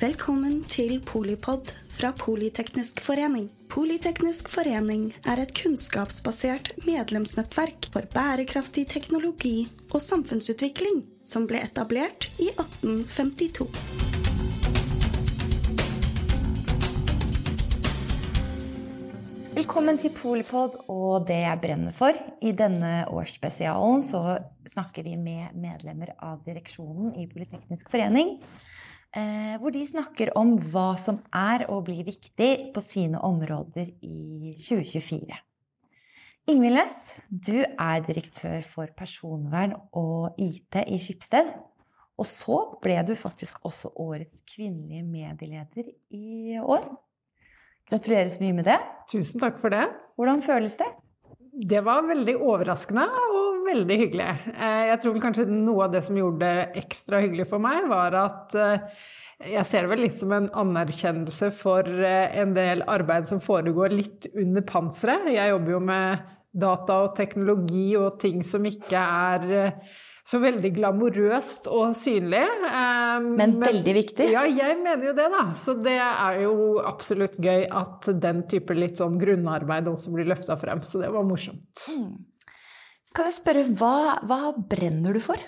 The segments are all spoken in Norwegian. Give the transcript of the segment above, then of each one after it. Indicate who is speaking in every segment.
Speaker 1: Velkommen til Polipod fra Politeknisk forening. Politeknisk forening er et kunnskapsbasert medlemsnettverk for bærekraftig teknologi og samfunnsutvikling som ble etablert i 1852.
Speaker 2: Velkommen til Polipod og det jeg brenner for. I denne årsspesialen så snakker vi med medlemmer av direksjonen i Politeknisk forening. Eh, hvor de snakker om hva som er og blir viktig på sine områder i 2024. Ingvild Næss, du er direktør for personvern og IT i Skipsted. Og så ble du faktisk også årets kvinnelige medieleder i år. Gratulerer så mye med det.
Speaker 3: Tusen takk for det.
Speaker 2: Hvordan føles det?
Speaker 3: Det var veldig overraskende veldig hyggelig. Eh, jeg tror kanskje noe av det som gjorde det ekstra hyggelig for meg, var at eh, jeg ser det vel litt som en anerkjennelse for eh, en del arbeid som foregår litt under panseret. Jeg jobber jo med data og teknologi og ting som ikke er så veldig glamorøst og synlig.
Speaker 2: Men, men, veldig viktig?
Speaker 3: Ja, jeg mener jo det, da. Så det er jo absolutt gøy at den type litt sånn grunnarbeid også blir løfta frem. Så det var morsomt. Mm.
Speaker 2: Kan jeg spørre, hva, hva brenner du for?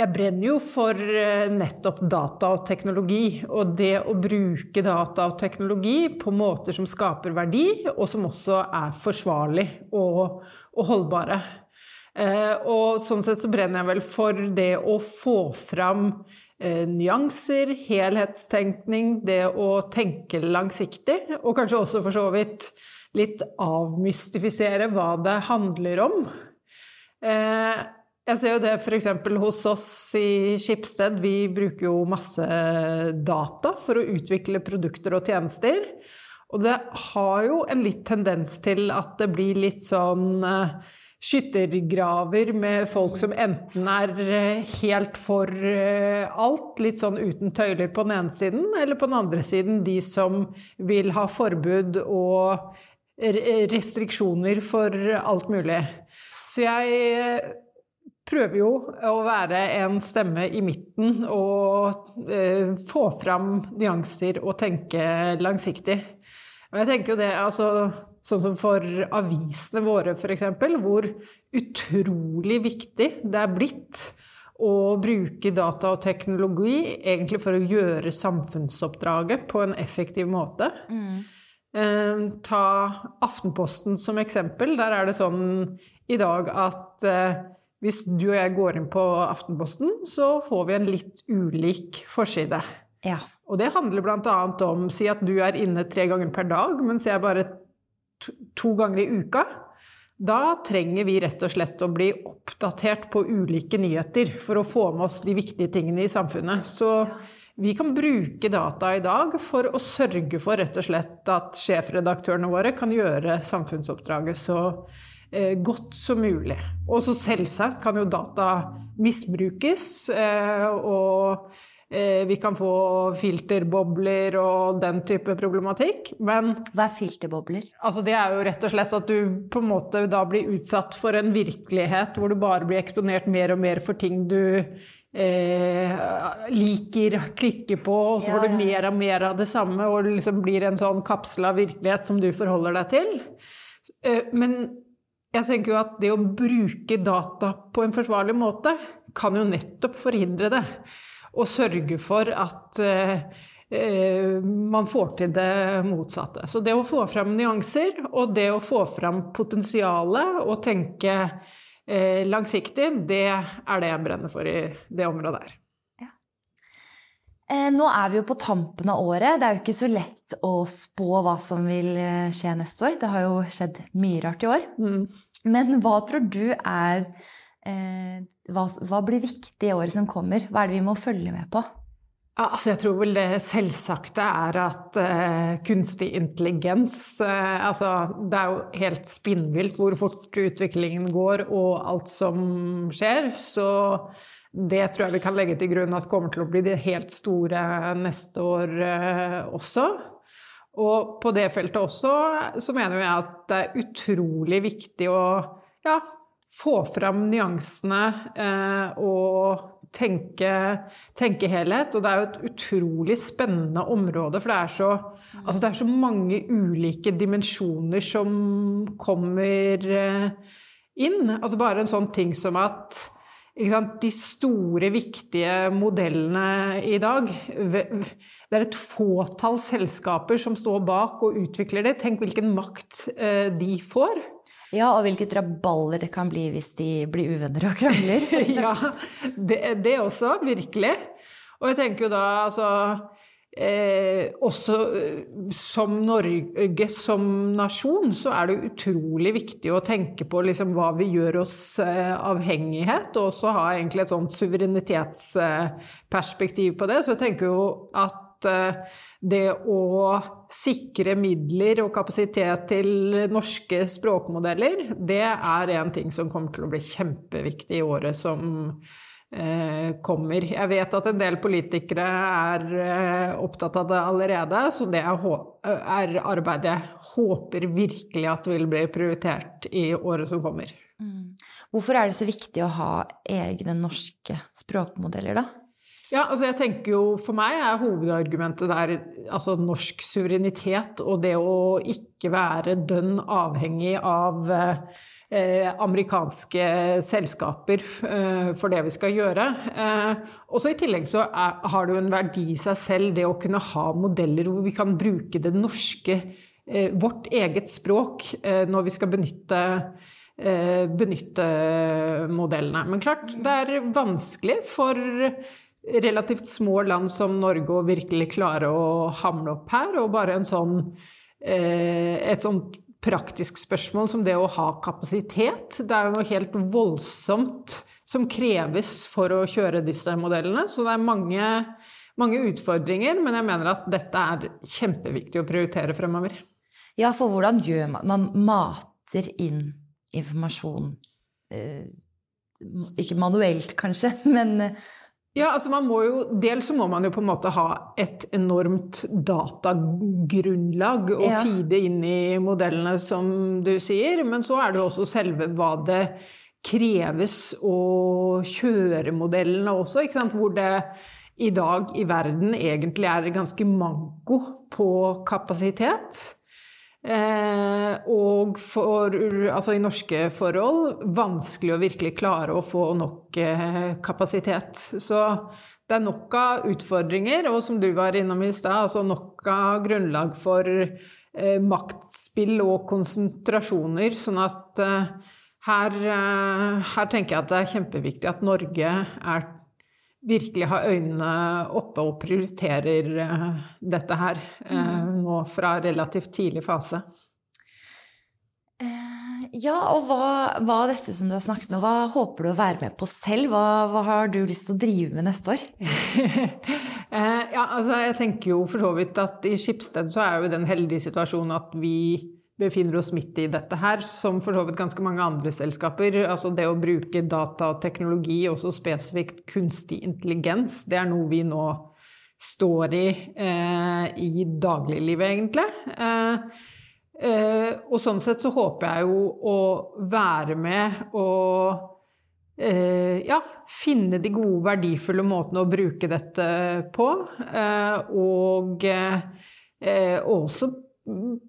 Speaker 3: Jeg brenner jo for eh, nettopp data og teknologi. Og det å bruke data og teknologi på måter som skaper verdi, og som også er forsvarlig og, og holdbare. Eh, og sånn sett så brenner jeg vel for det å få fram eh, nyanser, helhetstenkning, det å tenke langsiktig, og kanskje også for så vidt litt avmystifisere hva det handler om. Eh, jeg ser jo det f.eks. hos oss i Skipsted. Vi bruker jo masse data for å utvikle produkter og tjenester. Og det har jo en litt tendens til at det blir litt sånn skyttergraver med folk som enten er eh, helt for eh, alt, litt sånn uten tøyler på den ene siden, eller på den andre siden de som vil ha forbud og restriksjoner for alt mulig. Så jeg eh, prøver jo å være en stemme i midten og få fram nyanser og tenke langsiktig. Og jeg tenker jo det, altså Sånn som for avisene våre, f.eks., hvor utrolig viktig det er blitt å bruke data og teknologi egentlig for å gjøre samfunnsoppdraget på en effektiv måte. Mm. Eh, ta Aftenposten som eksempel. Der er det sånn i dag at eh, hvis du og jeg går inn på Aftenposten, så får vi en litt ulik forside. Ja. Og det handler bl.a. om Si at du er inne tre ganger per dag, mens jeg bare to ganger i uka, da trenger vi rett og slett å bli oppdatert på ulike nyheter for å få med oss de viktige tingene i samfunnet. Så vi kan bruke data i dag for å sørge for rett og slett at sjefredaktørene våre kan gjøre samfunnsoppdraget så eh, godt som mulig. Og så selvsagt kan jo data misbrukes. Eh, og Eh, vi kan få filterbobler og den type problematikk. Men
Speaker 2: Hva er filterbobler?
Speaker 3: Altså det er jo rett og slett at du på en måte da blir utsatt for en virkelighet hvor du bare blir eksponert mer og mer for ting du eh, liker, klikker på, og så får du mer og mer av det samme, og det liksom blir en sånn kapsel av virkelighet som du forholder deg til. Eh, men jeg tenker jo at det å bruke data på en forsvarlig måte kan jo nettopp forhindre det og sørge for at eh, eh, man får til det motsatte. Så det å få fram nyanser, og det å få fram potensialet og tenke eh, langsiktig, det er det jeg brenner for i det området her. Ja.
Speaker 2: Nå er vi jo på tampen av året. Det er jo ikke så lett å spå hva som vil skje neste år. Det har jo skjedd mye rart i år. Mm. Men hva tror du er eh, hva, hva, blir viktig i året som kommer? Hva er det vi må følge med på?
Speaker 3: Altså jeg tror vel det selvsagte er at uh, kunstig intelligens uh, altså Det er jo helt spinnvilt hvor fort utviklingen går og alt som skjer. Så det tror jeg vi kan legge til grunn at kommer til å bli det helt store neste år uh, også. Og på det feltet også så mener jeg at det er utrolig viktig å ja, få fram nyansene og tenke, tenke, helhet. Og det er jo et utrolig spennende område, for det er så, altså det er så mange ulike dimensjoner som kommer eh, inn. Altså bare en sånn ting som at de store, viktige modellene i dag Det er et fåtall selskaper som står bak og utvikler det. Tenk hvilken makt eh, de får.
Speaker 2: Ja, og hvilket rabalder det kan bli hvis de blir uvenner og krangler.
Speaker 3: ja, det, det også. Virkelig. Og jeg tenker jo da altså eh, Også eh, som Norge som nasjon, så er det utrolig viktig å tenke på liksom hva vi gjør oss eh, avhengighet, og også ha egentlig et sånt suverenitetsperspektiv på det. Så jeg tenker jo at Eh, det å sikre midler og kapasitet til norske språkmodeller, det er en ting som kommer til å bli kjempeviktig i året som eh, kommer. Jeg vet at en del politikere er eh, opptatt av det allerede, så det er arbeid jeg håper virkelig at vil bli prioritert i året som kommer. Mm.
Speaker 2: Hvorfor er det så viktig å ha egne norske språkmodeller, da?
Speaker 3: Ja, altså jeg tenker jo For meg er hovedargumentet der altså norsk suverenitet og det å ikke være dønn avhengig av eh, amerikanske selskaper eh, for det vi skal gjøre. Eh, også I tillegg så er, har det jo en verdi i seg selv det å kunne ha modeller hvor vi kan bruke det norske, eh, vårt eget språk, eh, når vi skal benytte eh, benytte modellene. Men klart, det er vanskelig for relativt små land som Norge å virkelig klare å hamle opp her. Og bare en sånn, eh, et sånt praktisk spørsmål som det å ha kapasitet. Det er jo noe helt voldsomt som kreves for å kjøre disse modellene. Så det er mange, mange utfordringer, men jeg mener at dette er kjempeviktig å prioritere fremover.
Speaker 2: Ja, for hvordan gjør man Man mater inn informasjon. Eh, ikke manuelt, kanskje, men
Speaker 3: ja, altså man må jo, Dels så må man jo på en måte ha et enormt datagrunnlag å ja. feede inn i modellene, som du sier. Men så er det også selve hva det kreves å kjøre modellene også. ikke sant? Hvor det i dag i verden egentlig er ganske manko på kapasitet. Eh, og for, altså i norske forhold vanskelig å virkelig klare å få nok eh, kapasitet. Så det er nok av utfordringer, og som du var innom i stad, altså nok av grunnlag for eh, maktspill og konsentrasjoner. Sånn at eh, her, eh, her tenker jeg at det er kjempeviktig at Norge er virkelig har øynene oppe og prioriterer uh, dette her uh, nå fra relativt tidlig fase.
Speaker 2: Uh, ja, og hva, hva dette som du har snakket med, hva håper du å være med på selv? Hva, hva har du lyst til å drive med neste år?
Speaker 3: ja, altså jeg tenker jo for så vidt at i Skipsted så er jo den heldige situasjonen at vi befinner oss midt i dette her, som for så vidt ganske mange andre selskaper. Altså det å bruke data og teknologi, også spesifikt kunstig intelligens, det er noe vi nå står i eh, i dagliglivet, egentlig. Eh, eh, og sånn sett så håper jeg jo å være med og eh, ja, finne de gode, verdifulle måtene å bruke dette på. Eh, og eh, også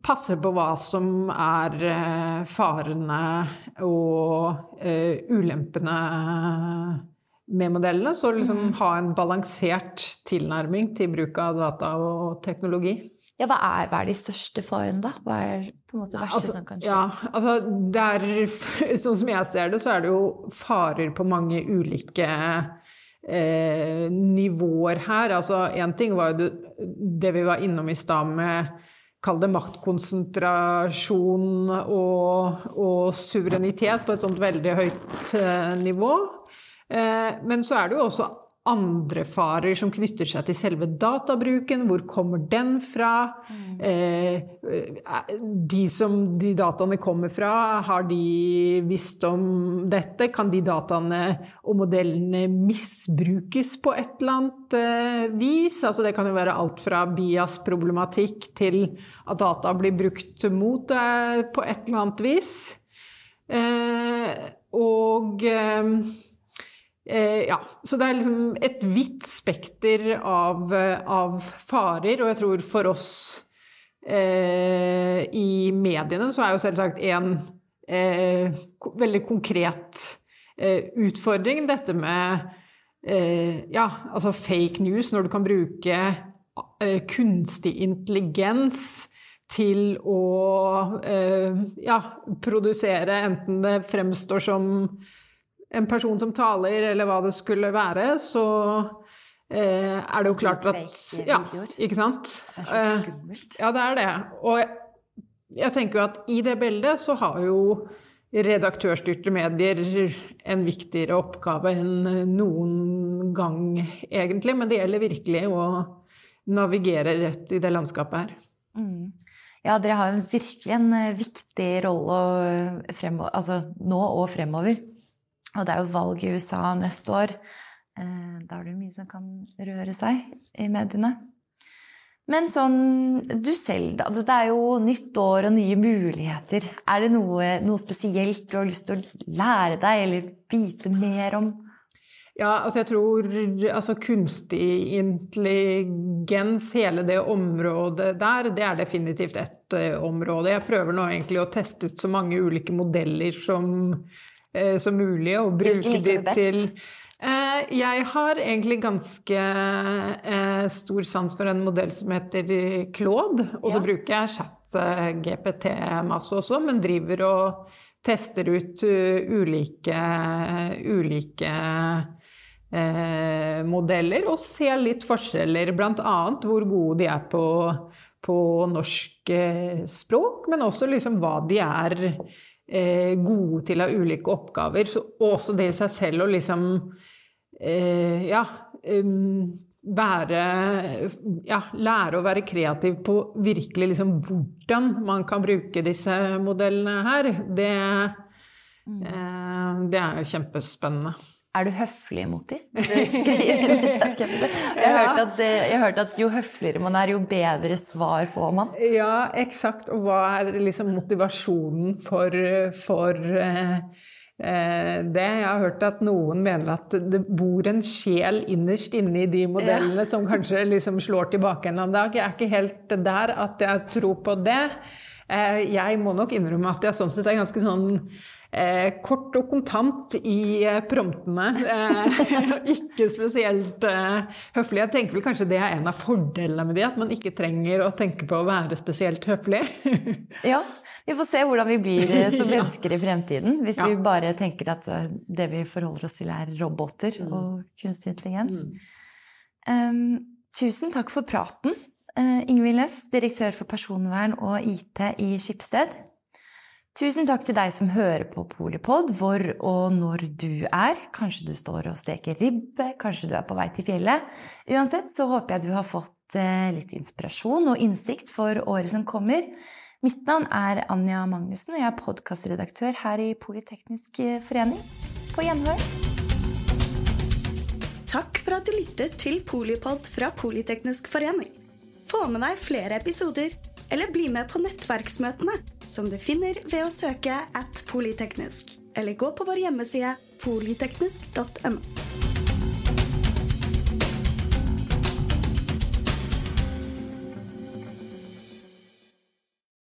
Speaker 3: passer på hva som er eh, farene og uh, ulempene med modellene. Så liksom mm. ha en balansert tilnærming til bruk av data og teknologi.
Speaker 2: Ja, hva er, hva er de største farene, da? Hva er på en måte det verste
Speaker 3: altså,
Speaker 2: som kan skje?
Speaker 3: Ja, altså, det er, sånn som jeg ser det, så er det jo farer på mange ulike eh, nivåer her. Altså, én ting var jo det, det vi var innom i stad med Kall det maktkonsentrasjon og, og, suverenitet på et sånt veldig høyt eh, nivå. Eh, men så er det jo også andre farer som knytter seg til selve databruken. Hvor kommer den fra? Mm. Eh, de som de dataene kommer fra, har de visst om dette? Kan de dataene og modellene misbrukes på et eller annet eh, vis? Altså det kan jo være alt fra bias-problematikk til at data blir brukt mot deg på et eller annet vis. Eh, og Eh, ja, så det er liksom et vidt spekter av, av farer, og jeg tror for oss eh, i mediene så er jo selvsagt en eh, veldig konkret eh, utfordring dette med eh, ja, altså fake news, når du kan bruke eh, kunstig intelligens til å ja, produsere enten det fremstår som en person som taler, eller hva det skulle være, så eh, er det jo klart at Ja, ikke sant?
Speaker 2: Det er så eh, skummelt.
Speaker 3: Ja, det er det. Og jeg, tenker jo at i det bildet så har jo redaktørstyrte medier en viktigere oppgave enn noen gang, egentlig. Men det gjelder virkelig å navigere rett i det landskapet her. Mm.
Speaker 2: Ja, dere har jo virkelig en eh, viktig rolle altså nå og fremover. Og det er jo valg i USA neste år. Eh, da er det mye som kan røre seg i mediene. Men sånn du selv, da. Det er jo nytt år og nye muligheter. Er det noe, noe spesielt du har lyst til å lære deg eller vite mer om?
Speaker 3: Ja, altså jeg tror altså kunstig intelligens, hele det området der, det er definitivt ett uh, område. Jeg prøver nå egentlig å teste ut så mange ulike modeller som Eh, som mulig, og bruke de til eh, jeg har egentlig ganske eh, stor sans for en modell som heter Claude. Og så ja. bruker jeg chat-GPT masse også, men driver og tester ut ulike, ulike modeller og ser litt forskjeller, bl.a. hvor gode de er på, på norsk språk, men også liksom hva de er eh, gode til å ha ulike oppgaver. Så også det i seg selv å liksom eh, ja, um, være Ja, lære å være kreativ på virkelig liksom hvordan man kan bruke disse modellene her, det, mm. eh, det er kjempespennende.
Speaker 2: Er du høflig mot dem? Jeg har hørt at, hørt at jo høfligere man er, jo bedre svar får man.
Speaker 3: Ja, eksakt. Og hva er liksom motivasjonen for, for eh, eh, det? Jeg har hørt at noen mener at det bor en sjel innerst inne i de modellene ja. som kanskje liksom slår tilbake en eller annen dag. Jeg er ikke helt der at jeg tror på det. Eh, jeg må nok innrømme at jeg sånn sett er ganske sånn Eh, kort og kontant i eh, promptene. Eh, ikke spesielt eh, høflig. Jeg tenker vel kanskje det er en av fordelene med det, at man ikke trenger å tenke på å være spesielt høflig.
Speaker 2: ja, vi får se hvordan vi blir eh, som mennesker i fremtiden. Hvis ja. vi bare tenker at eh, det vi forholder oss til, er roboter mm. og kunstig intelligens. Mm. Um, tusen takk for praten. Uh, Ingvild Næss, direktør for personvern og IT i Skipsted. Tusen takk til deg som hører på Polipod, hvor og når du er. Kanskje du står og steker ribbe, kanskje du er på vei til fjellet. Uansett så håper jeg du har fått litt inspirasjon og innsikt for året som kommer. Mitt navn er Anja Magnussen, og jeg er podkastredaktør her i Politeknisk forening. På gjenhør.
Speaker 1: Takk for at du lyttet til Polipod fra Politeknisk forening. Få med deg flere episoder eller bli med på nettverksmøtene, som du finner ved å søke at polyteknisk, eller gå på vår hjemmeside polyteknisk.no.